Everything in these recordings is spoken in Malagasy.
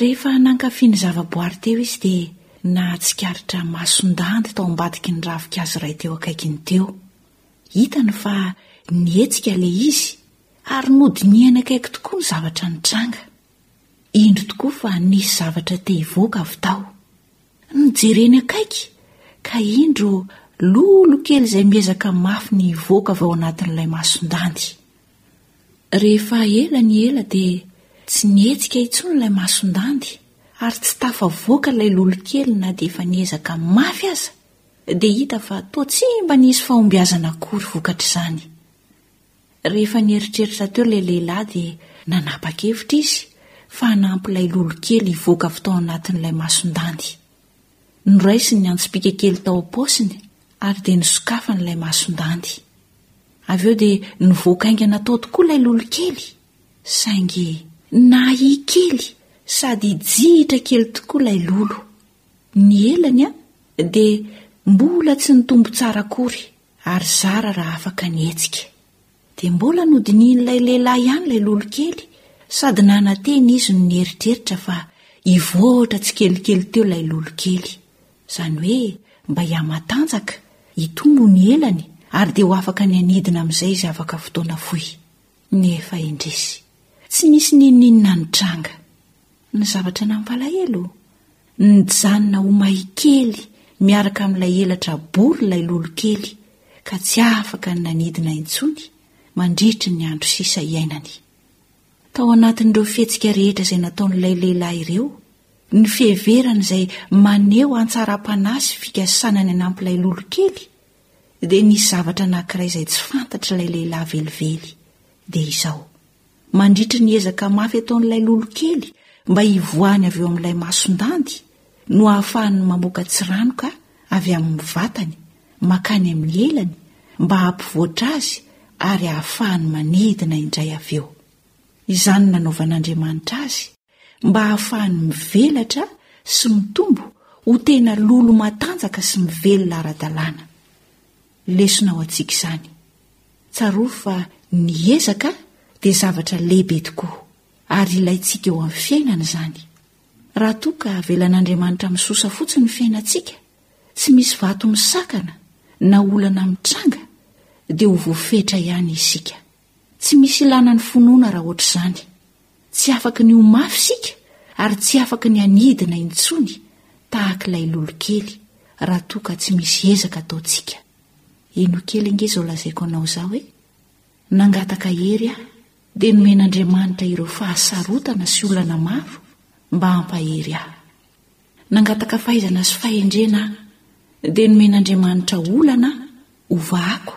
Rehefa nankafy ny zavaboary teo izy dia nahatsikaritra mason-dandy tao ambadiky ny ravinkazo iray teo akaikiny teo. Hitany fa nihetsika ilay izy ary nodinihany akaiky tokoa ny zavatra nitranga. Indro tokoa fa nisy zavatra te hivoaka avy tao. Nojereny akaiky ka indro lolo kely izay miezaka mafy ny hivoaka avy ao anatin'ilay mason-dandy. Rehefa ela ny ela dia tsy nihetsika intsony ilay mason-dandy ary tsy tafavoaka ilay lolokely na dia efa niezaka mafy aza dia hita fa toa tsy mba nisy fahombiazana akory vokatr'izany. Rehefa nieritreritra teo ilay lehilahy dia nanapa-kevitra izy fa hanampy ilay lolokely hivoaka avy tao anatin'ilay mason-dandy. Noraisiny ny antsipika kely tao am-paosiny ary dia nosokafany ilay mason-dandy. Avy eo dia nivoaka haingana tao tokoa ilay lolokely, saingy nahia kely sady jihitra kely tokoa ilay lolo. Ny elany dia mbola tsy nitombo tsara akory ary zara raha afaka nihetsika. Dia mbola nodinihin'ilay lehilahy ihany ilay lolokely sady nanantena izy no nieritreritra fa hivoatra tsikelikely teo ilay lolokely. Izany hoe mba hihamatanjaka, itony no nielany ary dia ho afaka ny hanidina amin'izay izy afaka fotoana fohy. Nefa indrisy, tsy nisy n'inon'inona nitranga. Ny zavatra nampalahelo? Nijanona ho may kely miaraka amin'ilay elatra bory ilay lolokely ka tsy afaka ny nanidina intsony mandritry ny andro sisa iainany. Tao anatin'ireo fihetsika rehetra izay nataon'ilay lehilahy ireo, ny fiheverany izay maneho hatsaram-panahy sy fikasana ny hanampy ilay lolokely, dia nisy zavatra anankiray izay tsy fantatr'ilay lehilahy velively, dia izao, mandritra ny ezaka mafy ataon'ilay lolokely mba hivoahany avy eo amin'ilay mason-dandy no ahafahany mamoaka tsiranoka avy amin'ny vatany makany amin'ny elany mba hampivoatra azy ary ahafahany manidina indray avy eo. Izany nanaovan'Andriamanitra azy mba hahafahany mivelatra sy mitombo ho tena lolo matanjaka sy mivelona ara-dalàna. Lesona ho antsika izany. Tsarovy fa ny ezaka dia zavatra lehibe tokoa, ary ilaintsika eo amin'ny fiainana izany. Raha toa ka avelan'Andriamanitra misosa fotsiny ny fiainantsika, tsy misy vato misakana na olana mitranga, dia ho voafetra ihany isika. Tsy misy ilàna ny finoana raha hoatr'izany. Tsy afaka ny ho mafy isika ary tsy afaka ny hanidina intsony tahaka ilay lolokely raha toa ka tsy misy ezaka ataontsika. Inoa kely ange izao lazaiko anao izao e! Nangataka hery aho, dia nomen'Andriamanitra ireo fahasarotana sy olana maro mba hampahery ahy. Nangataka fahaizana sy fahendrena aho, dia nomen'Andriamanitra olana aho hovahako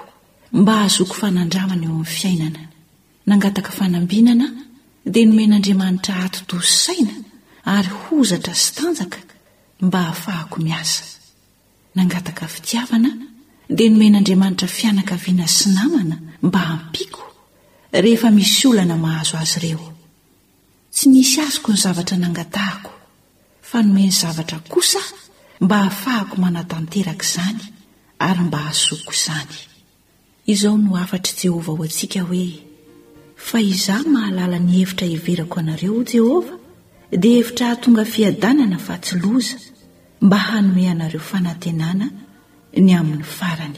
mba hahazoako fanandramana eo amin'ny fiainana. Nangataka fanambinana aho, dia nomen'Andriamanitra ati-doha sy saina ary hozatra sy tanjaka mba hahafahako miasa. Nangataka fitiavana aho, dia nomen'Andriamanitra fianakaviana sy namana mba hampiako rehefa misy olana mahazo azy ireo. Tsy nisy azoko ny zavatra nangatahako, fa nomeny zavatra kosa aho mba hahafahako manatanteraka izany ary mba hahazoako izany. Izao no hafatr'i Jehovah ho antsika hoe, Fa izaho mahalala ny hevitra hiheverako anareo, hoy Jehovah, dia hevitra hahatonga fiadanana fa tsy loza, mba hanome anareo fanantenana ny amin'ny farany.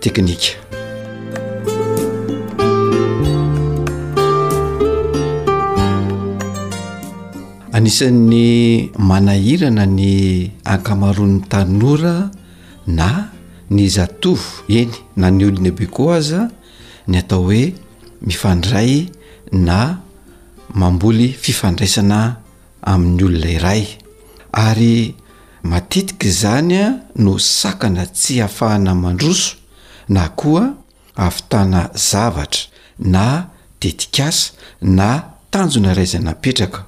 teknika. Anisan'ny manahirana ny ankamaroan'ny tanora na ny zatovo eny na ny olona be koa aza ny atao hoe mifandray na mamboly fifandraisana amin'ny olona iray, ary matetika izany no sakana tsy hahafahana mandroso na koa hahavitana zavatra na tetikasa na tanjona iray izay napetraka,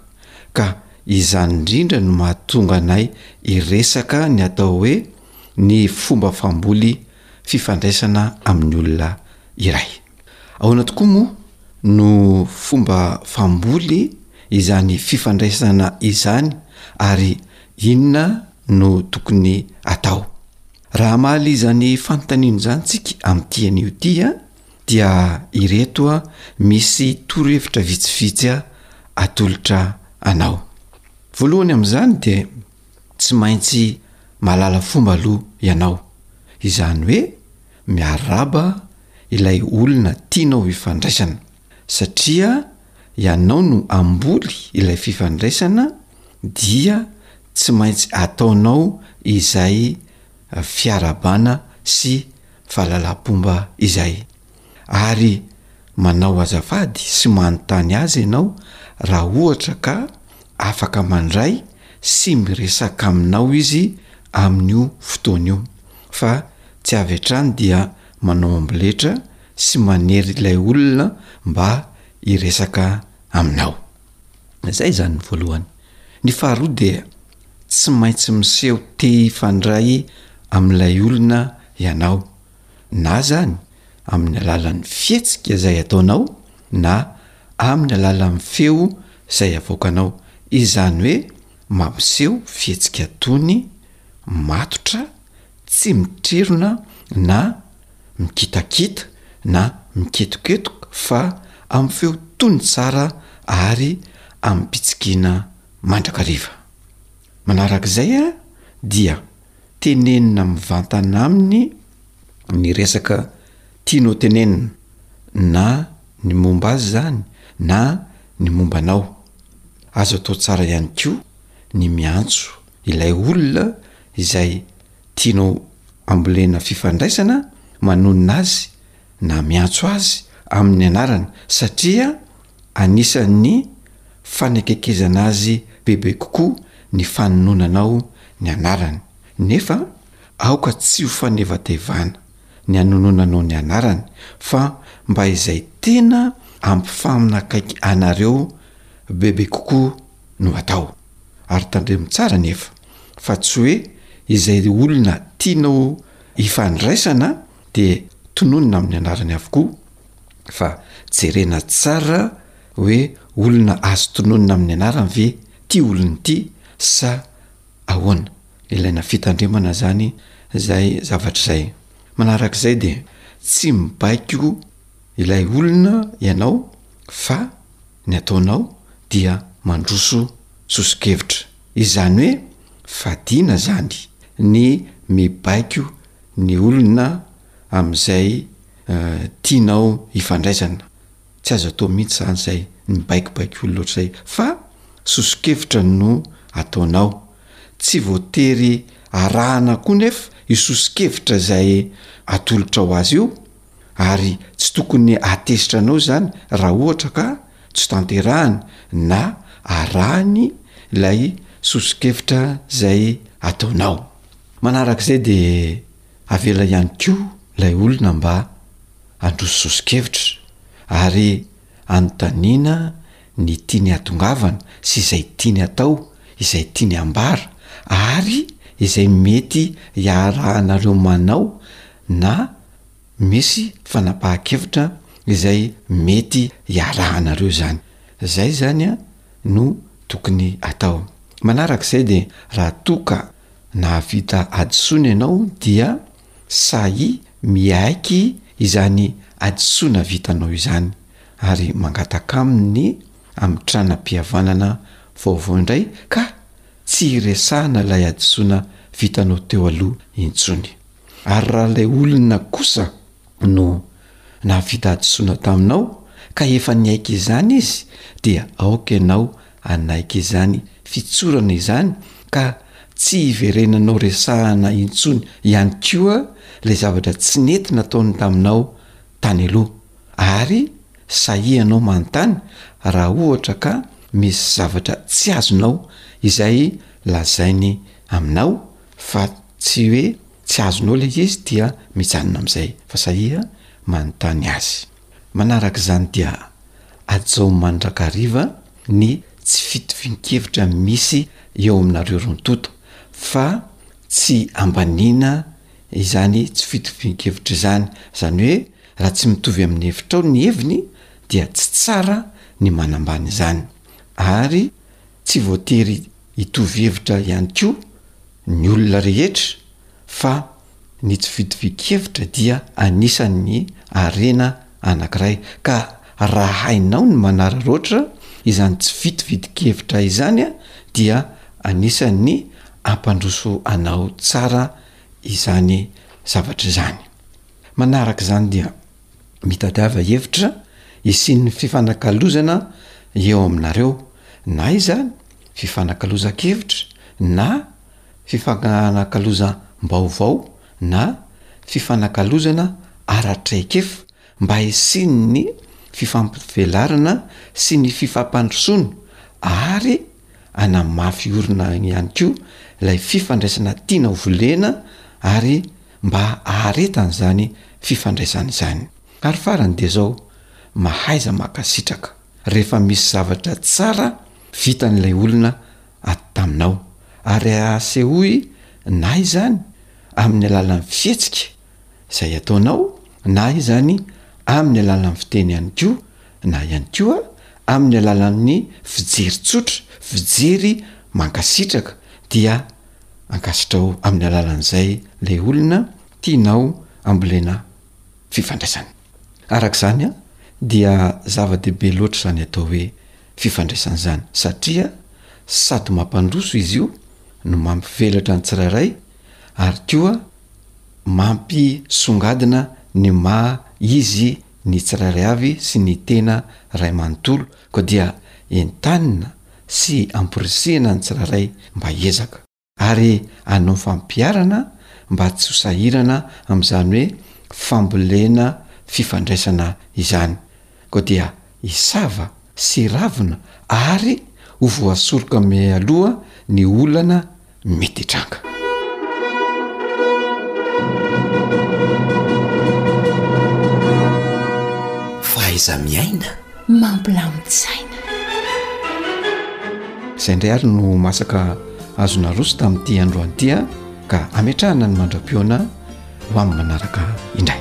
ka izany indrindra no mahatonga anay hiresaka ny atao hoe ny fomba famboly fifandraisana amin'ny olona iray. Ahoana tokoa moa no fomba famboly izany fifandraisana izany ary inona no tokony atao? Raha hamaly izany fanontaniana izany tsika amin'ity anio ity dia ireto misy torohevitra vitsivitsy atolotra anao. Voalohany amin'izany dia. Tsy maintsy mahalala fomba aloha ianao. Izany hoe miaraba ilay olona tianao hifandraisana, satria ianao no hamboly ilay fifandraisana dia tsy maintsy ataonao izay fiarabana sy fahalalam-pomba izay. Ary manao azafady sy manontany azy ianao raha ohatra ka afaka mandray sy miresaka aminao izy amin'io fotoana io, fa tsy avy hatrany dia manao amboletra sy manery ilay olona mba hiresaka aminao. Izay izany ny voalohany. Ny faharoa dia tsy maintsy miseho te hifandray amin'ilay olona ianao. na azany amin'ny alalan'ny fihetsika izay ataonao na amin'ny alalan'ny feo izay avoakanao, izany hoe mampiseho fihetsika tony, matotra, tsy mitrirona na mikitakita na miketoketoka fa amin'ny feo tony tsara ary amim-pitsikiana mandrakariva. Manarak'izay dia. tenenina mivantana aminy ny resaka tianao tenenina na ny momba azy izany na ny momba anao. Azo atao tsara ihany koa ny miantso ilay olona izay tianao ambolena fifandraisana manonona azy na miantso azy amin'ny anarany satria Anisan'ny fanakekezana azy bebe kokoa ny fanononanao ny anarany. Nefa aoka tsy ho fanevatevana ny anononanao ny anarany, fa mba izay tena ampifaminakaiky anareo bebe kokoa no atao. Ary tandremo tsara anefa, fa tsy hoe izay olona tianao hifandraisana dia tononina amin'ny anarany avokoa fa jerena tsara hoe olona azo tononina amin'ny anarany ve ty olona ty sa ahoana? Ilaina fitandremana izany izay zavatra izay. Manarak'izay dia tsy mibaiko ilay olona ianao fa ny ataonao dia mandroso soso-kevitra. Izany hoe fadiana izany ny mibaiko ny olona amin'izay tianao hifandraisana. Tsy azo atao mihitsy izany izay, ny baikobaiko olona ohatr'izay. Fa soso-kevitra no ataonao. Tsy voatery arahana koa nefa io soso-kevitra izay atolotrao azy io, ary tsy tokony hatezitra anao izany raha ohatra ka tsy tanterahany na arahany ilay soso-kevitra izay ataonao. Manarak'izay dia avela ihany koa ilay olona mba handroso soso-kevitra ary anontaniana ny tiany hatongavana sy izay tiany hatao, izay tiany hambara ary izay mety hiarahanareo manao na misy fanapahan-kevitra izay mety hiarahanareo izany. Izay izany no tokony hatao. Manarak'izay dia raha toa ka. Nahavita hadisoana ianao dia sahy miaiky izany hadisoana vitanao izany ary mangataka aminy ny hamitranam-pihavanana vaovao indray ka tsy hiresahana ilay hadisoana vitanao teo aloha intsony. Ary raha ilay olona kosa no nahavita hadisoana taminao ka efa niaiky izany izy dia aoka ianao Hanaiky izany fitsorana izany ka tsy hiverenanao resahana intsony ihany koa ilay zavatra tsy nety nataony taminao tany aloha. Ary sahihanao manontany raha ohatra ka misy zavatra tsy azonao izay lazainy aminao fa tsy hoe tsy azonao ilay izy dia mijanona amin'izay fa sahia manontany azy. Manarak'izany dia hajao mandrakariva ny tsy fitovian-kevitra misy eo aminareo roa ntoto fa tsy ambaniana izany tsy fitovian-kevitra izany, izany hoe raha tsy mitovy amin'ny hevitrao ny heviny dia tsy tsara ny manambany izany ary tsy voatery hitovy hevitra ihany koa ny olona rehetra fa Ny tsy fitovian-kevitra dia anisan'ny harena anankiray, ka raha hainao ny manararaotra izany tsy fitovian-kevitra izany dia anisan'ny hampandroso anao tsara izany zavatra izany. Manaraka izany dia mitadiava hevitra hisian'ny fifanakalozana eo aminareo, na izany fifanakalozan-kevitra na. fifanakalozam-baovao na fifanakalozana ara-traikefa mba hisian'ny fifampivelarana sy ny fifampandrosoana ary hanamafy orina ihany koa ilay fifandraisana tiana ho volena ary mba aharetana izany fifandraisana izany. Ary farany dia izao, mahaiza mankasitraka rehefa misy zavatra tsara vitan'ilay olona ato taminao, ary asehoy na izany amin'ny alalan'ny fihetsika izay ataonao, na izany amin'ny alalan'ny fiteny ihany koa, na ihany koa amin'ny alalan'ny fijery tsotra, fijery mankasitraka, dia ankasitraho amin'ny alalan'izay ilay olona tianao ambolena fifandraisana. Araka izany dia zava-dehibe loatra izany atao hoe. fifandraisan'izany satria sady mampandroso izy io no mampivelatra ny tsirairay ary koa mampisongadina ny maha izy ny tsirairay avy sy ny tena ray manontolo koa dia entanina sy amporisihina ny tsirairay mba hiezaka ary hanao fampiharana mba tsy ho sahirana amin'izany hoe fambolena fifandraisana izany, koa dia hisava sy hiravona ary ho voasoroka mialoha ny olana mety hitranga. Fahaiza-miaina mampilamin-tsaina. Izay indray ary no masaka azo naroso tamin'ity androany ity a, ka ametrahana ny mandra-pihaona ho amin'ny manaraka indray.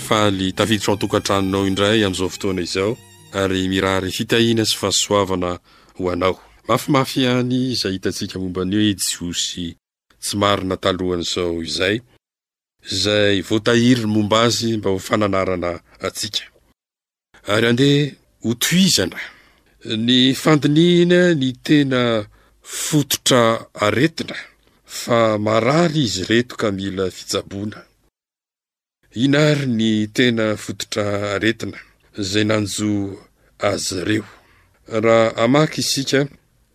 Faly tafiditra ao an-tokantranonao indray amin'izao fotoana izao ary mirary fitahiana sy fahasoavana ho anao. Mafimafy ihany izay hitantsika momba ny hoe Jiosy tsy marina talohan'izao izay, izay voatahiry ny momba azy mba ho fananarana antsika. Ary andeha hotohizana ny fandinihina ny tena fototra aretina, fa marary izy ireto ka mila fitsaboana. Ina ary ny tena fototra aretina izay nanjo azy ireo? Raha hamaky isika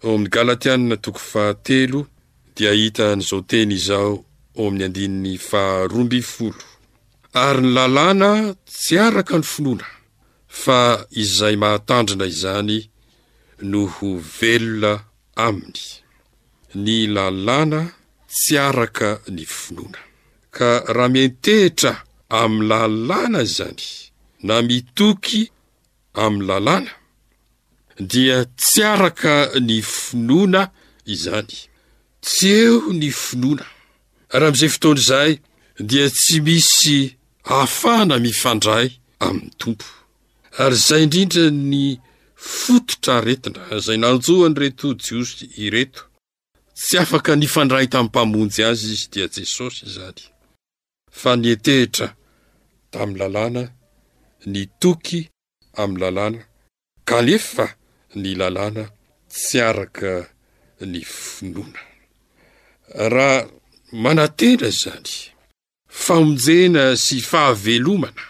ao amin'ny Galatiana toko fahatelo dia hahita an'izao teny izao ao amin'ny andininy faharoa ambin'ny folo, Ary ny lalàna tsy araka ny finoana, fa izay mahatandrina izany no ho velona aminy. Ny lalàna tsy araka ny finoana. Ka raha miantehitra amin'ny lalàna izany, na mitoky amin'ny lalàna, dia tsy araka ny finoana izany. Tsy eo ny finoana. Ary amin'izay fotoana izay dia tsy misy ahafahana mifandray amin'ny Tompo. Ary izay indrindra ny fototra aretina izay nanjo an'ireto Jiosy ireto. Tsy afaka nifandray tamin'ny Mpamonjy azy izy, dia Jesosy izany, fa niantehitra tamin'ny Lalàna, nitoky amin'ny Lalàna, kanefa ny Lalàna tsy araka ny finoana. Raha manantena izany. Famonjena sy fahavelomana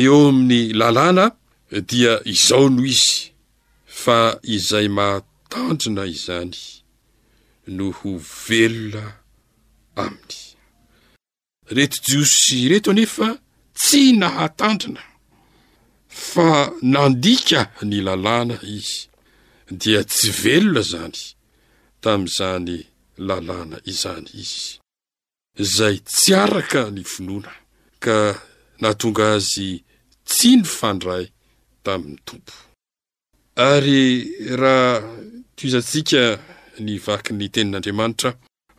eo amin'ny lalàna dia izao no izy fa izay mahatandrina izany no ho velona aminy. Ireto Jiosy ireto anefa tsy nahatandrina fa nandika ny lalàna izy dia tsy velona izany tamin'izany lalàna izany izy. izay tsy araka ny finoana, ka nahatonga azy tsy nifandray tamin'ny Tompo. Ary raha tohizantsika ny vaky ny Tenin'Andriamanitra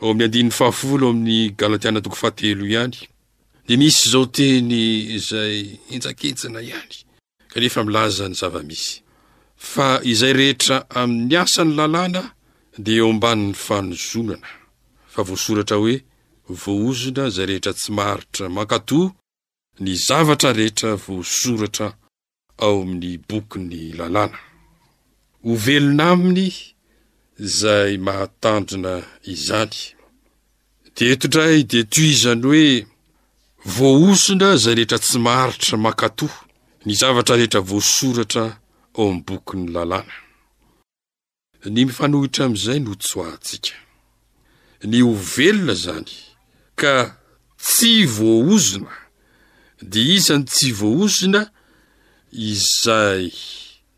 ao amin'ny andininy fahafolo ao amin'ny Galatiana toko fahatelo ihany, dia misy izao teny izay henjankenjana ihany, rehefa milaza ny zava-misy. Fa izay rehetra amin'ny asan'ny lalàna dia eo ambanin'ny fanozonana. Fa voasoratra hoe, Voaozona izay rehetra tsy maharitra mankatò ny zavatra rehetra voasoratra ao amin'ny bokin'ny lalàna. Ho velona aminy izay mahatandrina izany. Dia eto indray dia tohizany hoe, Voahosondra izay rehetra tsy maharitra mankato ny zavatra rehetra voasoratra ao amin'ny bokin'ny lalàna. Ny mifanohitra amin'izay no tsoahantsika. Ny ho velona izany ka tsy voahozona dia isan'ny tsy voahozona izay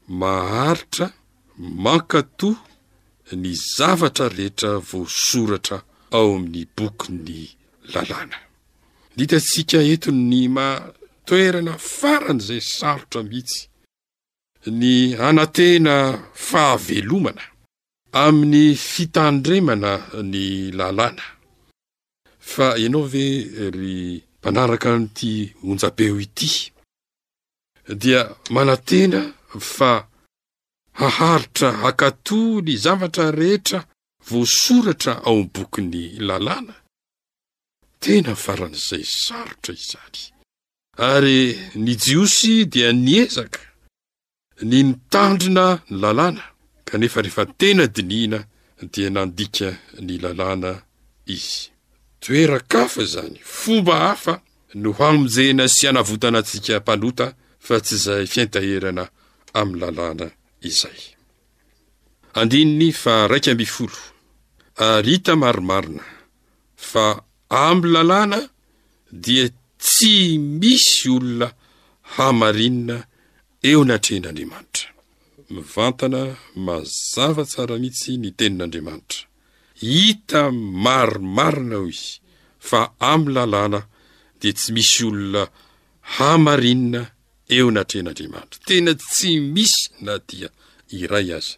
Maharitra mankatò ny zavatra rehetra voasoratra ao amin'ny bokin'ny Lalàna. Ny hitantsika eto ny maha toerana faran'izay sarotra mihitsy ny hanantena fahavelomana amin'ny fitandremana ny Lalàna. Fa ianao ve ry mpanaraka an'ity onjam-peo ity? dia manantena fa haharitra hankatò ny zavatra rehetra voasoratra ao amin'ny bokin'ny Lalàna? Tena faran'izay sarotra izany! Ary ny Jiosy dia niezaka Ny nitandrina ny lalàna, kanefa rehefa tena dinihina dia nandika ny lalàna izy. Toeran-kafa izany, fomba hafa no hamonjena sy hanavotana antsika mpanota fa tsy izay fianteherana amin'ny lalàna izay. Andininy faha-iraika ambin'ny folo, Ary hita marimarina fa amin'ny lalàna dia tsy misy olona hamarinina eo anatrehan'Andriamanitra. Mivantana mazava tsara mihitsy ny tenin'Andriamanitra. Hita marimarina hoy izy fa amin'ny lalàna dia tsy misy olona hamarinina eo anatrehan'Andriamanitra. Tena tsy misy na dia iray aza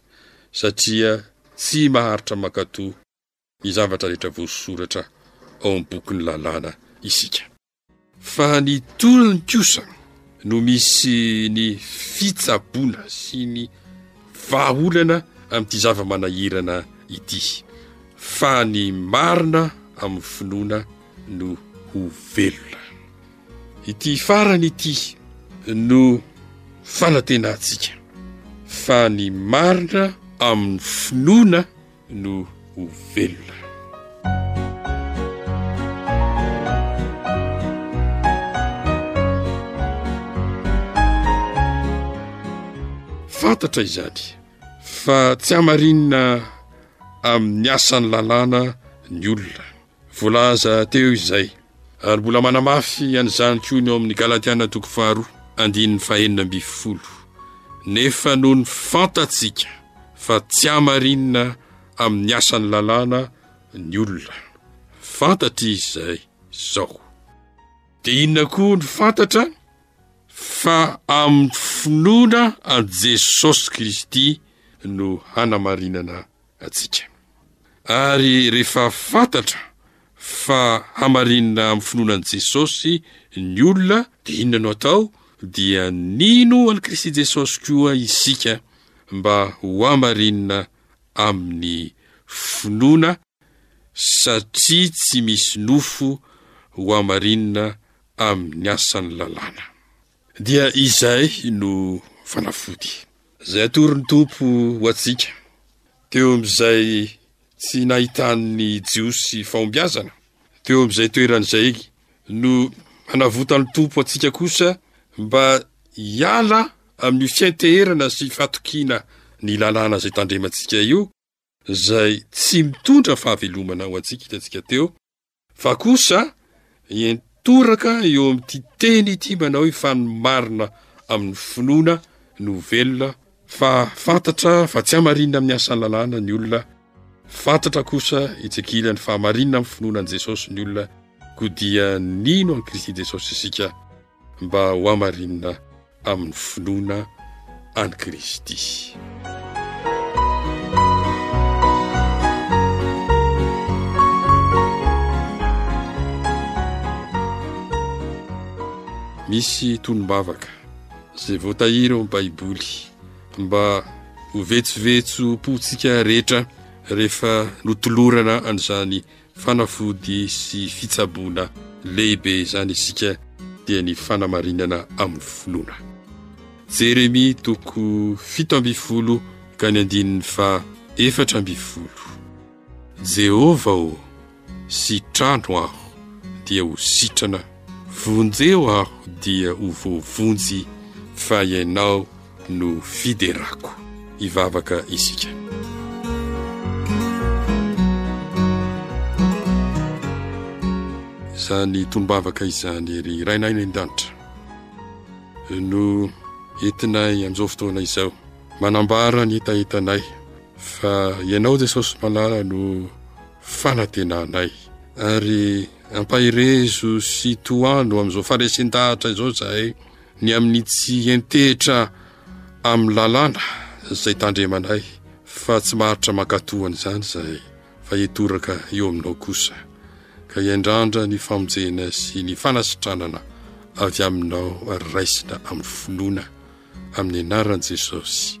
satria tsy maharitra mankatò. ny zavatra rehetra voasoratra ao amin'ny bokin'ny lalàna isika. Fa ny tolony kosa no misy ny fitsaboana sy ny vahaolana amin'ity zava-manahirana ity, fa ny marina amin'ny finoana no ho velona. Ity farany ity no fanantenantsika, fa ny marina amin'ny finoana no ho velona. Fantatra izany fa tsy hamarinina amin'ny asan'ny lalàna ny olona. Voalaza teo izay. Ary mbola manamafy an'izany koa ny ao amin'ny Galatiana toko faharoa, andininy fahenina ambin'ny folo, Nefa nony fantatsika fa tsy hamarinina amin'ny asan'ny lalàna ny olona, fantatr'izay izao. Dia inona koa no fantatra fa amin'ny finoana an'i Jesosy Kristy no hanamarinana antsika. Ary rehefa fantatra fa hamarinina amin'ny finoana an'i Jesosy ny olona, dia inona no atao? Dia nino an'i Kristy Jesosy koa isika mba ho hamarinina amin'ny finoana, satria tsy misy nofo ho hamarinina amin'ny asan'ny lalàna. Dia izay no fanafody. Izay atoro ny Tompo ho antsika. Teo amin'izay tsy nahitan'ny Jiosy fahombiazana, teo amin'izay toerana izay no hanavotan'ny Tompo antsika kosa mba hiala amin'io fianteherana sy fatokiana ny lalàna izay tandremantsika io, izay tsy mitondra fahavelomana ho antsika, hitantsika teo. Fa kosa hientoraka eo amin'ity teny ity manao hoe fa ny marina amin'ny finoana no velona, fa fantatra fa tsy hamarinina amin'ny asan'ny lalàna ny olona, fantatra kosa etsy ankilany fa hamarinina amin'ny finoana an'i Jesosy ny olona, koa dia nino an'i Kristy Jesosy isika mba ho hamarinina amin'ny finoana an'i Kristy. misy tonom-bavaka izay voatahiry ao amin'ny Baiboly mba ho vetsovetso-pontsika rehetra rehefa notolorana an'izany Fanafody sy fitsaboana lehibe izany isika dia ny fanamarinana amin'ny finoana. Jeremia toko fito ambin'ny folo ka ny andininy faha efatra ambin'ny folo. Jehovah ô, sitrano aho, dia ho sitrana, vonjeo aho, dia ho voavonjy, fa Ianao no fiderako. Hivavaka isika. Izany tombavaka izany ery rainay ny an-danitra no entinay amin'izao fotoana izao. Manambara ny hetahetanay fa ianao Jesosy Malala no fanantenanay ary ampaherezo sy tohano amin'izao faresin-dahatra izao izahay. Ny amin'ny tsy hentehitra amin'ny lalàna izay tandremanay fa tsy maharitra mankatò an'izany izahay fa hitoraka eo aminao kosa ka hiandrandra ny famonjena sy ny fanasitranana avy aminao raisina amin'ny finoana amin'ny anaran'i Jesosy.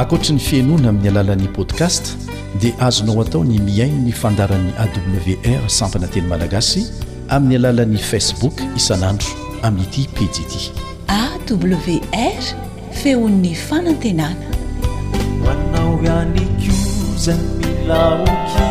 Ankoatry ny fihainoana amin'ny alalan'ny podcast dia azonao atao ny mihaino ny fandaharan'ny awr sampana teny malagasy amin'ny alalan'ny facebook isan'andro amin'ity pejy ity. AWR feon'ny fanantenana. Manao ihany koa zany milaoky.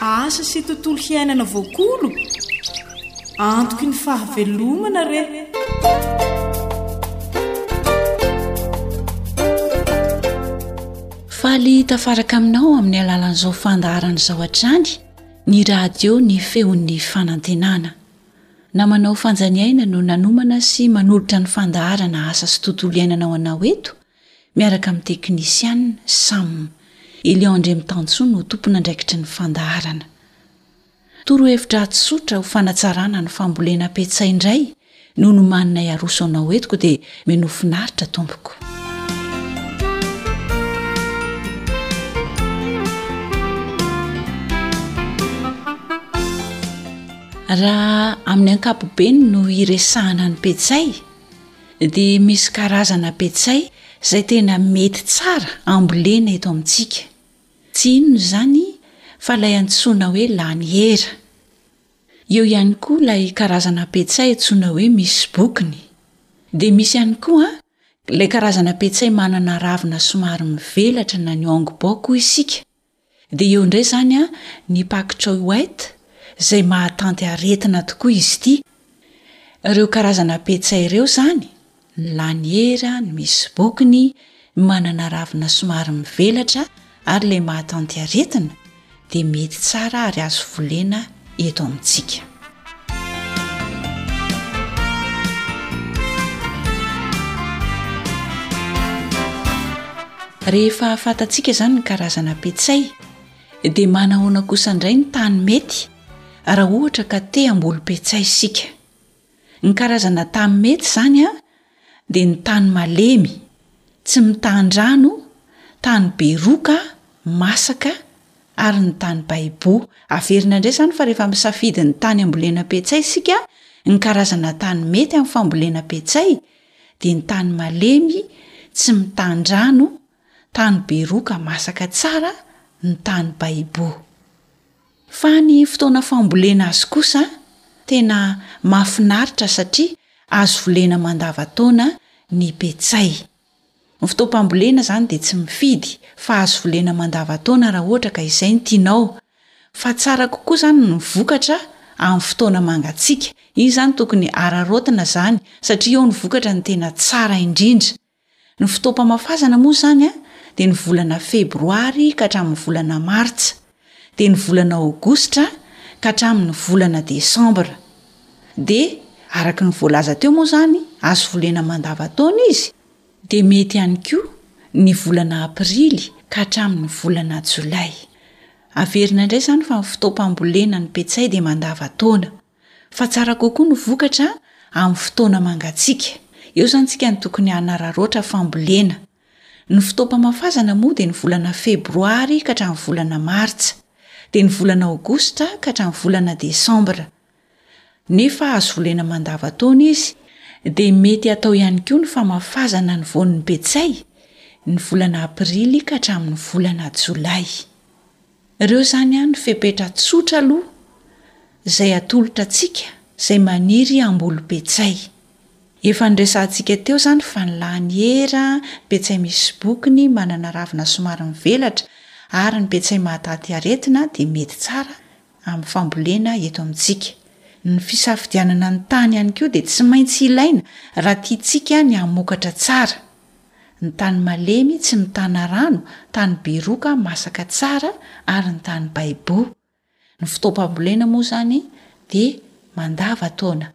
asa sy tontolo hiainana voakolo antoky ny fahavelomana re faly tafaraka aminao amin'ny alalan'izao fandaharana izao hatrany ny radio ny feon'ny fanantenana na manao fanjaniaina no nanomana sy manolotra ny fandaharana asa sy tontolo iainana ho anao eto miaraka amin'ny teknisiana sam elion andriamitansoa no tomponandraikitry ny fandaharana toro hevitra atsotra ho fanatsarana ny fambolena petsay indray no nomaninay aroso anao etiko dia menofinaritra tompoko Raha amin'ny ankapobeny no hiresahana ny petsay dia misy karazana petsay izay tena mety tsara ambolena eto amintsika. Tsy inona izany fa ilay antsoina hoe laniera. Eo ihany koa ilay karazana petsay antsoina hoe misy bokony. Dia misy ihany koa ilay karazana petsay manana ravina somary mivelatra na ny ongbok hoy isika. Dia eo indray izany an ny Pak Choy Wet izay mahatanty aretina tokoa izy ity. Ireo karazana petsay ireo izany, ny laniera, ny misy bokony, ny manana ravina somary mivelatra ary ilay mahatanty aretina dia mety tsara ary azo volena eto amintsika. Rehefa fantatsika izany ny karazana petsay dia manahoana kosa indray ny tany mety raha ohatra ka te hamboly petsay isika. Ny karazana tany mety izany dia ny tany malemy, tsy mitahan-drano, tany be roka, masaka, ary ny tany baibo. Averina indray izany fa rehefa misafidy ny tany hambolena petsay isika, ny karazana tany mety amin'ny fambolena petsay dia ny tany malemy, tsy mitahan-drano, Tany Beroka masaka tsara ny tany Baibo. Fa ny fotoana fambolena azy kosa tena mahafinaritra satria azo volena mandava-taona ny petsay. Ny fotoam-pambolena izany dia tsy mifidy fa azo volena mandava-taona raha ohatra ka izay no tianao. Fa tsara kokoa izany ny vokatra amin'ny fotoana mangatsiaka. Iny izany tokony hararaotina izany satria eo ny vokatra no tena tsara indrindra. Ny fotoam-pamafazana moa izany dia ny volana febroary ka hatramin'ny volana martsa, dia ny volana aogositra ka hatramin'ny volana desambra. Dia, araka ny voalaza teo moa izany, azo volena mandavan-taona izy, dia mety ihany koa ny volana aprily ka hatramin'ny volana jolay. Averina indray izany fa ny fotoam-pambolena ny petsay dia mandavan-taona. Fa tsara kokoa ny vokatra amin'ny fotoana mangatsiaka. Eo izany isika no tokony hanararaotra fambolena. Ny fotoam-pamafazana moa dia ny volana febroary ka hatramin'ny volana martsa. Dia ny volana aogositra ka hatramin'ny volana desambra. Nefa azo volena mandavan-taona izy. Dia mety hatao ihany koa ny famafazana ny voan'ny petsay, ny volana aprily ka hatramin'ny volana jolay. Ireo izany ihany no fepetra tsotra aloha izay atolotra antsika izay maniry hamboly petsay. Efa niresahantsika teo izany fa ny lany era, ny petsay misy bokony, manana ravina somary mivelatra ary ny petsay mahataty aretina dia mety tsara amin'ny fambolena eto amintsika. Ny fisafidianana ny tany ihany koa dia tsy maintsy ilaina raha tiantsika ny hamokatra tsara. ny tany malemy tsy mitana rano, tany beroka masaka tsara ary ny tany baibo. Ny fotoam-pambolena moa izany dia mandava-taona.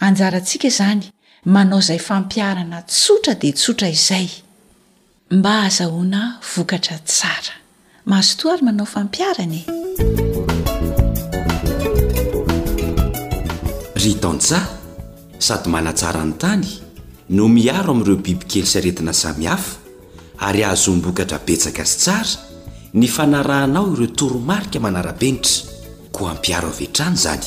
Anjarantsika izany manao izay fampiharana tsotra dia tsotra izay mba hahazahoana vokatra tsara. Mazotoa ary manao fampiharana e! Ry tantsaha, sady manatsara ny tany no miaro amin'ireo bibikely sy aretina samihafa ary hahazoam-bokatra betsaka sy tsara ny fanarahanao ireo toromarika manara-penitra, koa ampiharo avy hatrany izany.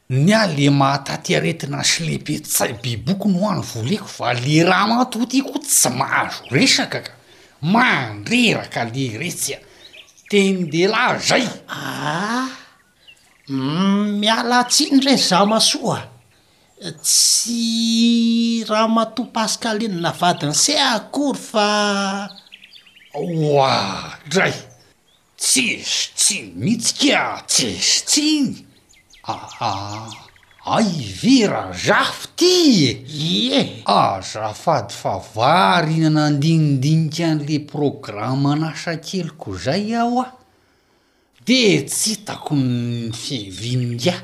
Ny ahy le mahataty aretina sy le be tsay be boky no ahy no voleko fa le ramatoa ty ko tsy mahazo resaka ka! mandreraka le retsy a! tenin-dehilahy zay! Aa! miala tsiny re Zamasoa a! tsy ramatoa Pascaline vadin'i Seha akory fa. Oadray! Tsisy tsiny mitsy kia tsisy tsiny aa ay ve ra zafy ty e! Ie! Azafady fa variana nandinidinika an'le programa an'asa keliko zay aho a! De tsy hitako ny fiavian'ingahy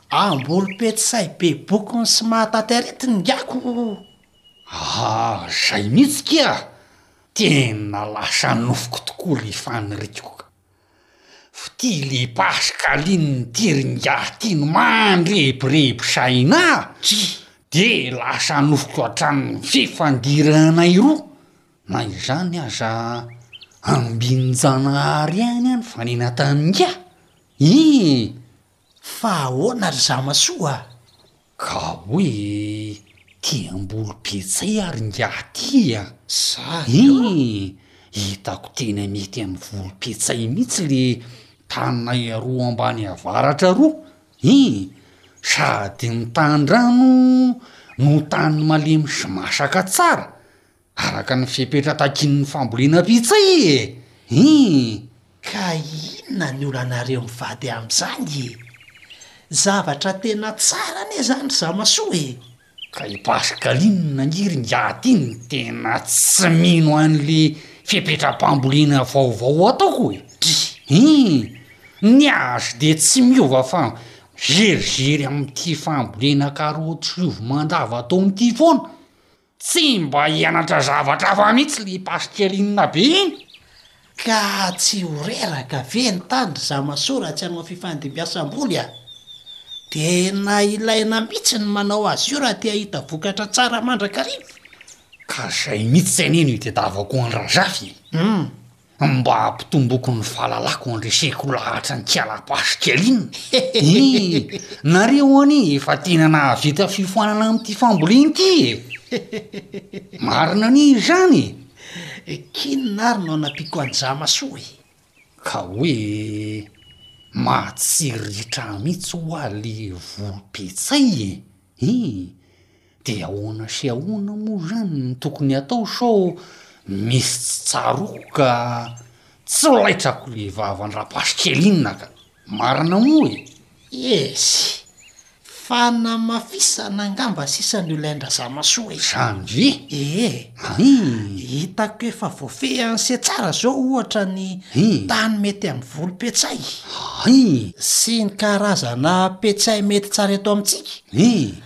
Ambolo pety sahy be bokony sy mahataty aretina ingahy ko! Aa zay mihitsy kia! Tena lasa nofiko tokoa ry faniriko ka! F'ity le Pascaline-n'ity ry ingahy ty no mandrebireby saina ahy de lasa nofiko hatrany ny fifandiranay roa, na izany aza ambin-janahary ihany ny fanenatany ingahy! Iiih! Fa ahoana ry zamasoa a! Ka hoe te hamboly petsay ary ingahy ty a! Za ee! Hitako tena mety amin'ny voly petsay mihitsy le taninay aroa ambany avaratra aroa e! Sady ny tanindrano no tany malemy sy masaka tsara Araka ny fepetra takian'ny fambolena pizza e! Hii. Ka inona ny olanareo mivady amin'izany e? Zavatra tena tsara anie izany ry zamasoa e! Ka i Pascaline ange ry ngiahy iny tena tsy mino an'le fepetram-pambolena vaovao ataoko e! Hii. Ny azy dia tsy miova fa mizerizery amin'ity fambolena karaoty sy ovy mandavantaona ity foana. Tsy mba hianatra zavatra hafa mihitsy le Pasiterinina be iny? Ka tsy ho reraka ve ny tany ry Zamasoa raha tsy hanao fifandimbiasam-boly a! Tena ilaina mihitsy ny manao azy io raha te hahita vokatra tsara mandrakariva! Ka zay mihitsy tsy an'iny io tedavako an-dRazafy e! Hum! Mba hampitomboiko ny fahalalako handreseko lahatra ny kialapasy kely iny ee! Nareo anie efa tena nahavita fiofanana amin'ity fambolena ity e! Marina anie izany e! K'inona ary no anampiako an'zamasoa e! Ka hoe mahatsiriritra mihitsy ho'a le volom-petsay e! De ahoana sy ahoana moa zany no tokony atao sao misy tsy tsaroako ka tsy laitrako le vavan rapasokely inona ka! Marina moa e! Esy! Fanamafisana angamba sisa no ilain dRazamasoa e! Zany ve? Ee! Hii! Hitako efa voafehy any se tsara zao ohatra ny Hii! tany mety amin'ny volom-petsay Hii! sy ny karazana petsay mety tsara eto amintsika Hii!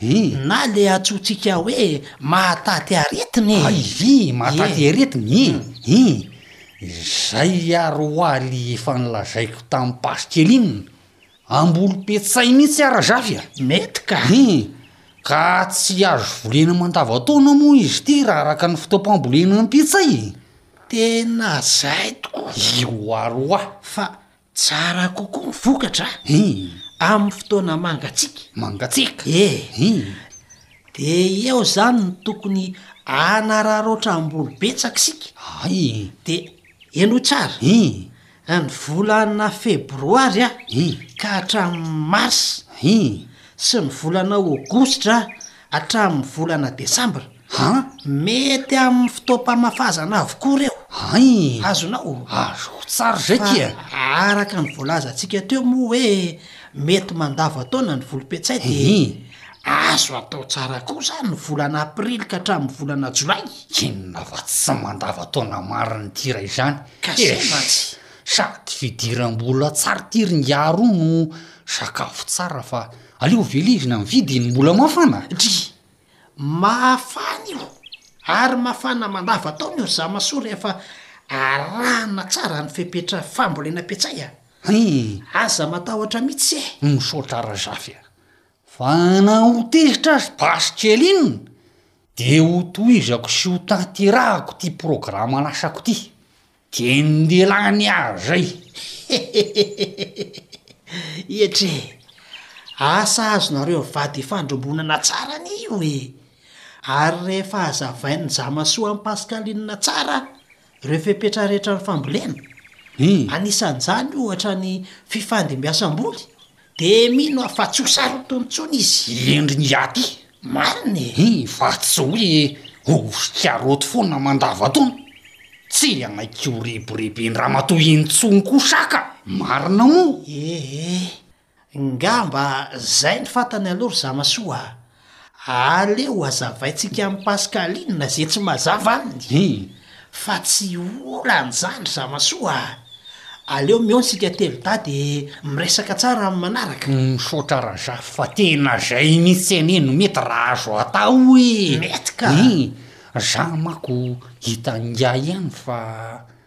Hi. Na le antsointsika hoe mahataty aretina e! Hi hi, mahataty aretina e! Hi. Zay ary hoa le efa nolazaiko tam pass kely iny, ambolom-petsay mihitsy ara zafy a! Mety ka! Hi. Ka tsy azo volena mandavantaona moa izy ity raha araka ny fotoam-pambolena am-petsay e! Tena zay tokoa! Io ary hoa! Fa Tsara kokoa ny vokatra amin'ny fotoana mangatsiaka. Mangatsiaka? E! Dia eo izany no tokony hanararaotra hamboly betsaka isika. Hay! Dia henoy tsara, ny volana febroary ka hatramin'ny marsa sy ny volana aogositra hatramin'ny volana desambra An! Mety amin'ny fotoam-pamafazana avokoa ireo. An! Azonao? Azoko tsara izay ty e! Fa araka ny voalazantsika teo moa hoe mety mandavan-taona ny volom-piantsay dia azo atao tsara kosa ny volana aprily ka hatramin'ny volana jolay. Inona fa tsy mandavan-taona marina ity iray izany. Kase mantsy. Sady fidiram-bola tsara ity ry ingahy roa no sakafo tsara fa aleo velivina mividy ny mbola mafana. Dry! Mafana io ary mafana mandava taona io ry zamasoa rehefa arahana tsara ny fepetra fambolena petsay a! Hum! Aza matahotra mihitsy e! Misaotra Razafy a! Fa na ho tezitra aza basy kely inona dia ho tohizako sy ho tanterahako ity programa lasako ity. Gendilahy niaro zay hehehehehe Hetra e! Asa azonareo vady ifandrombonana tsara anio e! Ary rehefa azavain'i Njamasoa amin'i Pascaline tsara ireo fepetra rehetra ny fambolena, anisan'izany ohatra ny fifandimbiasam-boly, De mino aho fa tsy ho sarotiny intsony izy hihendry ny aty. Marina e! Hi, fa tsy hoe ho tsiaroty foana mandavan-taona. Tsy hanaiky ho reboriben-dramatoa intsony koa saka. Marina moa? Ee, ngamba zay ny fantany aloha ry zamasoa a! Aleo hazavaintsika amin'i Pascaline izay tsy mazava aminy fa tsy olana izany ry Zamasoa a! Aleo mihaona isika telo dahy dia miresaka tsara amin'ny manaraka. Misaotra Raja fa tena izay mihitsy anie no mety raha azo atao e! Mety ka! Iiii, Za manko hita angaha ihany fa.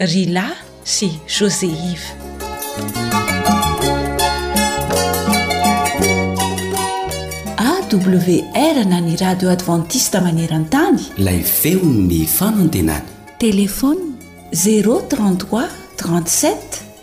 Rila sy José Yves. AWR na ny radio adventiste maneran-tany. Lay feon'ny fanantenana. Téléphone 033 37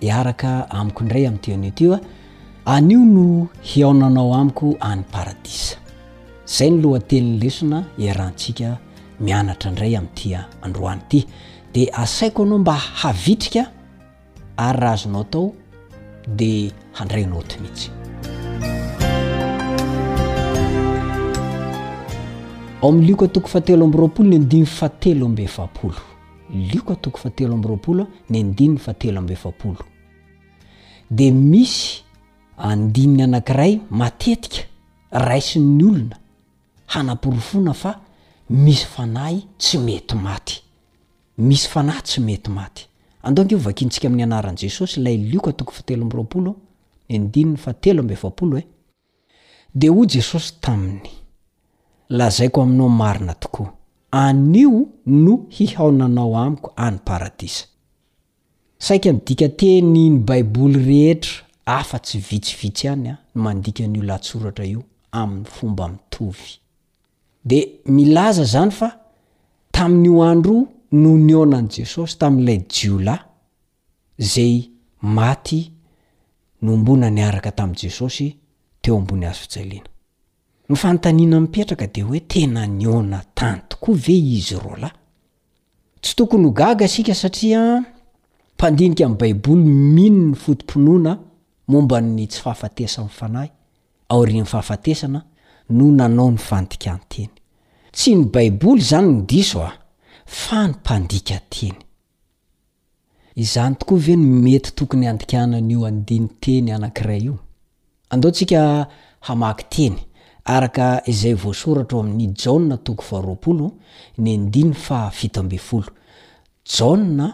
Hiaraka amiko indray amin'ity anio ity a, anio no hihaonanao amiko any paradisa. Izay ny lohatenin'ny lesona iarahantsika mianatra indray amin'ity androany ity. Dia asaiko anao mba havitrika ary raha azonao atao dia handray naoty mihitsy. Ao amin'ny Lioka toko fahatelo amby roapolo ny andininy fahatelo amby efapolo. Lioka toko fahatelo amby roapolo ny andininy fahatelo amby efapolo dia misy andininy anankiray matetika raisin'ny olona hanaporofoana fa misy fanahy tsy mety maty. Misy fanahy tsy mety maty. Andao ange ho vakiantsika amin'ny anaran'i Jesosy ilay Lioka toko fahatelo amby roapolo ny andininy fahatelo amby efapolo e. Dia hoy Jesosy taminy, Lazaiko aminao marina tokoa, anio no hihaonanao amiko any Paradisa. Saika ny dikan-teny ny Baiboly rehetra afa-tsy vitsivitsy ihany no mandika an'io lahatsoratra io amin'ny fomba mitovy. Dia milaza izany fa tamin'io andro io no nihaonan'i Jesosy tamin'ilay jiolahy. izay maty no mbo naniaraka tamin'i Jesosy teo ambony hazo fijaliana. Ny fanontaniana mipetraka dia hoe tena nihaona tany tokoa ve izy roalahy? Tsy tokony ho gaga isika satria mpandinika ny Baiboly mino ny foto-pinoana momba ny tsy fahafatesan'ny fanahy aorian'ny fahafatesana no nanao ny fandikan-teny. Tsy ny Baiboly izany no diso fa ny mpandika teny. Izany tokoa ve no mety tokony handikànan'io andinin-teny anankiray io? Andao tsika hamaky teny, araka izay voasoratra ao amin'ny Jaona toko faharoapolo, ny andininy fahafito ambin'ny folo. Jaona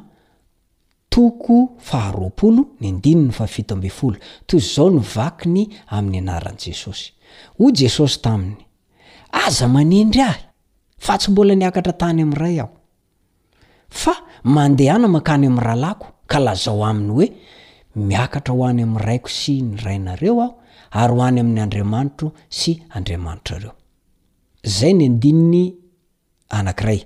toko faharoapolo, ny andininy fahafito ambin'ny folo. Toy izao no vakiny amin'ny anaran'i Jesosy. Hoy Jesosy taminy, Aza manendry Ahy, fa tsy mbola niakatra tany amin'ny Ray Aho. Fa mandehana mankany amin'ny rahalahiko, ka lazao aminy hoe, Miakatra ho any amin'ny raiko sy ny rainareo aho, ary ho any amin'ny Andriamanitro sy Andriamanitrareo. Izay ny andininy anankiray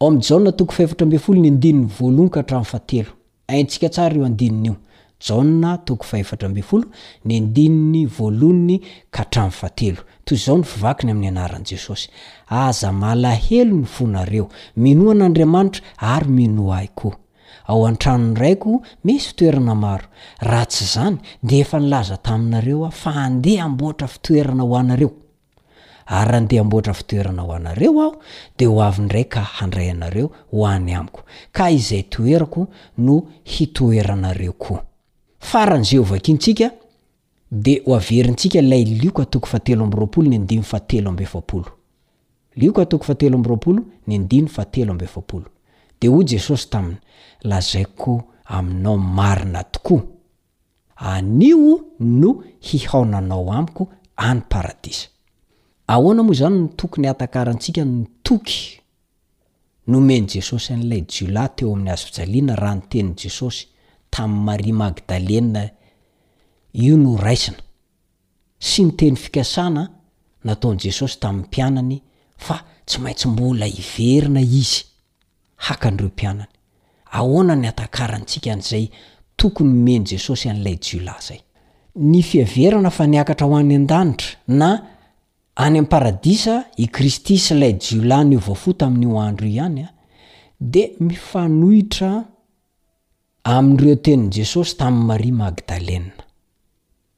ao amin'ny Jaona toko fahefatra ambin'ny folo ny andininy voalohon-ka hatramin'ny fahatelo. Haintsika tsara io andininy io. Jaona toko fahefatra ambin'ny folo, ny andininy voalohny ka hatramin'ny fahatelo. Toy izao no fivakiny amin'ny anaran'i Jesosy, Aza malahelo ny fonareo. Minoa an'Andriamanitra ary minoa Ahy koa. Ao an-tranon'ny Raiko misy fitoerana maro. Raha tsy izany, dia efa nilaza taminareo Aho fa handeha hamboatra fitoerana ho anareo. Ary raha ndeha hamboatra fitoerana ho anareo aho, dia ho avy indray ka handray anareo ho any amiko, ka izay toerako no hitoeranareo koa. Farany, izay hovakiantsika, dia hoaverintsika ilay Lioka toko fahatelo amby roapolo ny andininy fahatelo amby efapolo. Lioka toko fahatelo amby roapolo ny andininy fahatelo amby efapolo. Dia hoy Jesosy taminy, Lazaiko aminao marina tokoa. Anio no hihaonanao amiko any Paradisa. Ahoana moa izany no tokony hatakarantsika ny toky nomen'i Jesosy an'ilay jiolahy teo amin'ny hazofijaliana raha ny tenin'i Jesosy tamin'i Maria Magdalena io no raisina, sy ny teny fikasana nataon'i Jesosy tamin'ny mpianany fa tsy maintsy mbola hiverina Izy? haka an'ireo mpianany. Ahoana ny hatakarantsika an'izay tokony homen'i Jesosy an'ilay jiolahy izay? Ny fiheverana fa niakatra ho any an-danitra, na any amin'ny paradisa i Kristy sy ilay jiolahy niova fo tamin'io andro io ihany, dia mifanohitra amin'ireo tenin'i Jesosy tamin'i Maria Magdalena.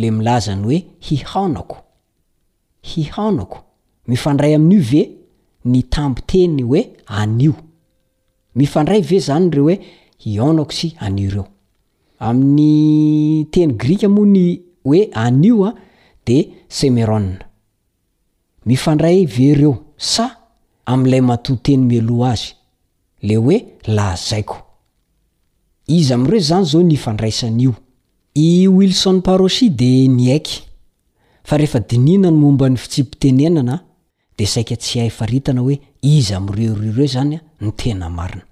le milaza ny hoe hihaonako, hihaonako, mifandray amin'io ve ny tambin-teny hoe anio? Mifandray ve zany reo hoe hihaonako sy anio reo? Amin'ny teny grika moa ny hoe anio dia semeron. Mifandray ve ireo sa amin'ilay matoa teny mialoha azy, le hoe lazaiko. Iza amin'ireo izany zao no ifandraisany io? I Wilson Paroshi dia niaiky fa rehefa dinihina ny momba ny fitsipi-pitenenana dia saika tsy hay faritana hoe iza amin'ireo roa ireo izany no tena marina.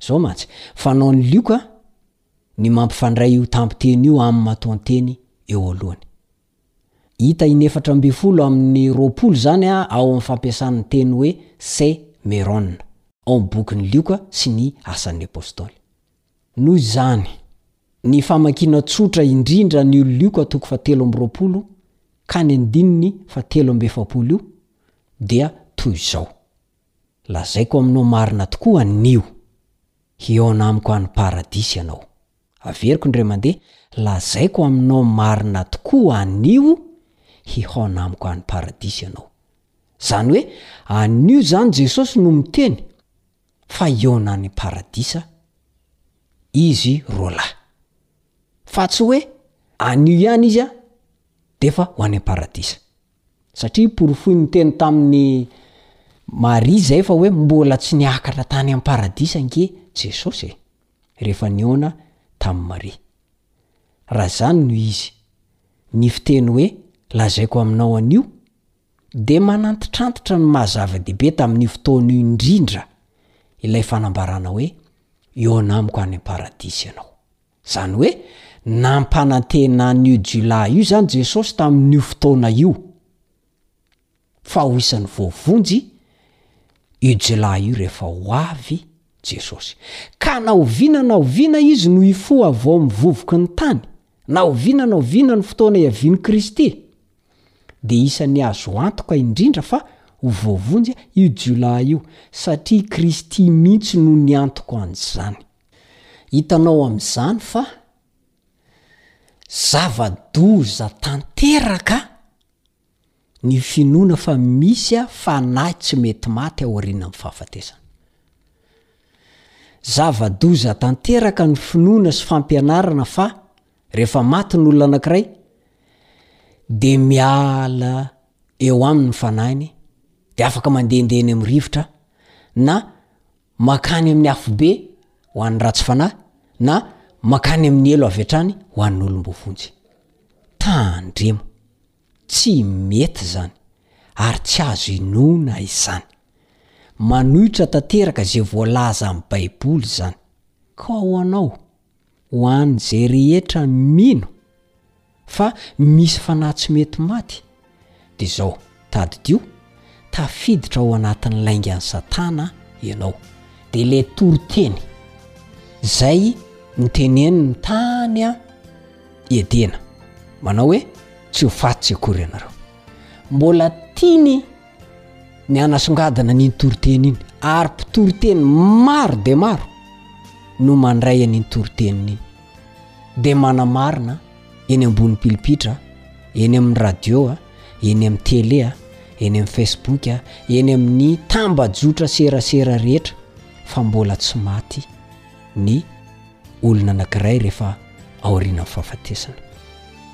Zao mantsy, fanaon'i Lioka ny mampifandray io tampin-teny io amin'ny matoanteny eo alohany. Hita inefatra ambin'ny folo amin'ny roapolo izany ao amin'ny fampiasana ny teny hoe se meron, ao amin'ny bokin'i Lioka sy ny Asan'ny Apostoly. Noho izany, ny famakiana tsotra indrindra an'io Lioka toko fahatelo amby roapolo ka ny andininy fahatelo amby efapolo io dia toy izao, Lazaiko aminao marina tokoa anio, hihaona amiko any Paradisa ianao. Averiko indray mandeha, lazaiko aminao marina tokoa anio hihaona amiko any paradisa ianao. Izany hoe anio izany Jesosy no miteny fa hihaona any paradisa izy roalahy. Fa tsy hoe anio ihany izy an, dia efa ho any am-paradisa. Satria porofoiny niteny tamin'i Maria izay fa hoe mbola tsy niakatra tany am-paradisa ange Jesosy e! rehefa nihaona tamin'i Maria. Raha izany no izy, ny fiteny hoe lazaiko aminao anio dia manantitrantitra ny maha zava-dehibe tamin'io fotoana io indrindra ilay fanambarana hoe hihaona amiko any am-paradisa ianao. Izany hoe nampanantena an'io jiolahy io izany Jesosy tamin'io fotoana io, fa ho isan'ny voavonjy io jiolahy io rehefa ho avy Jesosy. Ka na oviana na oviana izy no hifoha avy ao amin'ny vovoky ny tany, na oviana na oviana ny fotoana hiavian'i Kristy, dia isan'ny azo antoka indrindra fa ho voavonjy io jiolahy io, satria i Kristy mihitsy no niantoka an'izany. Hitanao amin'izany fa zava-doza tanteraka ny finoana fa misy fanahy tsy mety maty aorianan'ny fahafatesana. Zava-doza tanteraka ny finoana sy fampianarana fa rehefa maty ny olona anankiray dia miala eo aminy ny fanahiny dia afaka mandehandeha eny amin'ny rivotra na mankany amin'ny afobe ho an'ny ratsy fanahy na mankany amin'ny helo avy hatrany ho an'olom-boavonjy. Tandremo! Tsy mety izany, ary tsy azo inoana izany. Manohitra tanteraka izay voalaza amin'ny Baiboly izany. Koa ho anao, Ho an'izay rehetra mino fa misy fanahy tsy mety maty, dia izao, tadidio, tafiditra ao anatin'ny laingan'i Satana ianao. Dia ilay toriteny izay noteneniny tany Edena, manao hoe, Tsy ho faty akory ianareo. Mbola tiany. ny hanasongadina an'iny toriteny iny ary mpitoriteny maro dia maro no mandray an'iny toriteniny iny dia manamarina eny ambony pilipitra eny amin'ny radio a eny amin'ny tele a eny amin'ny facebook a eny amin'ny tambajotra serasera rehetra fa mbola tsy maty ny olona anankiray rehefa aorianan'ny fahafatesana.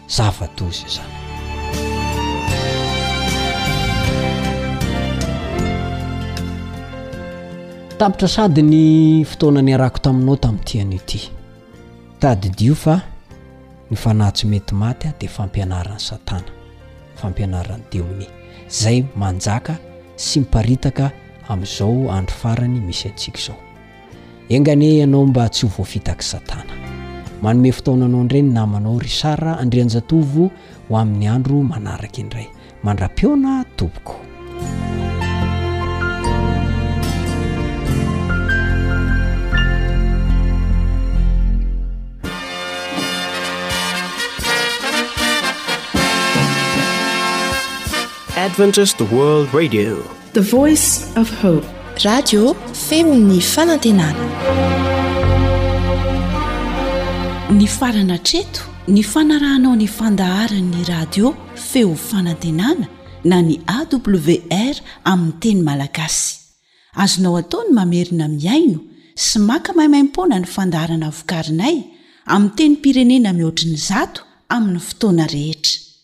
Zava-doza izany. Tapitra sady ny fotoana niarako taminao tamin'ity anio ity. Tadidio fa ny fanahy tsy mety maty dia fampianaran'i Satana, fampianaran'ny demonia, izay manjaka sy miparitaka amin'izao andro farany misy antsika izao. Enga anie ianao mba tsy ho voafitak'i Satana. Manome fotoana anao indray ny namanao Richard Andrianjatovo ho amin'ny andro manaraka indray. Mandra-pihaona tompoko. Adventist World Radio The Voice of Hope. Radio feon'ny fanantenana. Nifarana hatreto ny fanarahanao ny fandaharan'ny radio feo fanantenana na ny AWR amin'ny teny malagasy. Azonao atao ny mamerina mihaino sy maka maimaimpoana ny fandaharana vokarinay amin'ny tenim-pirenena mihoatry ny zato amin'ny fotoana rehetra.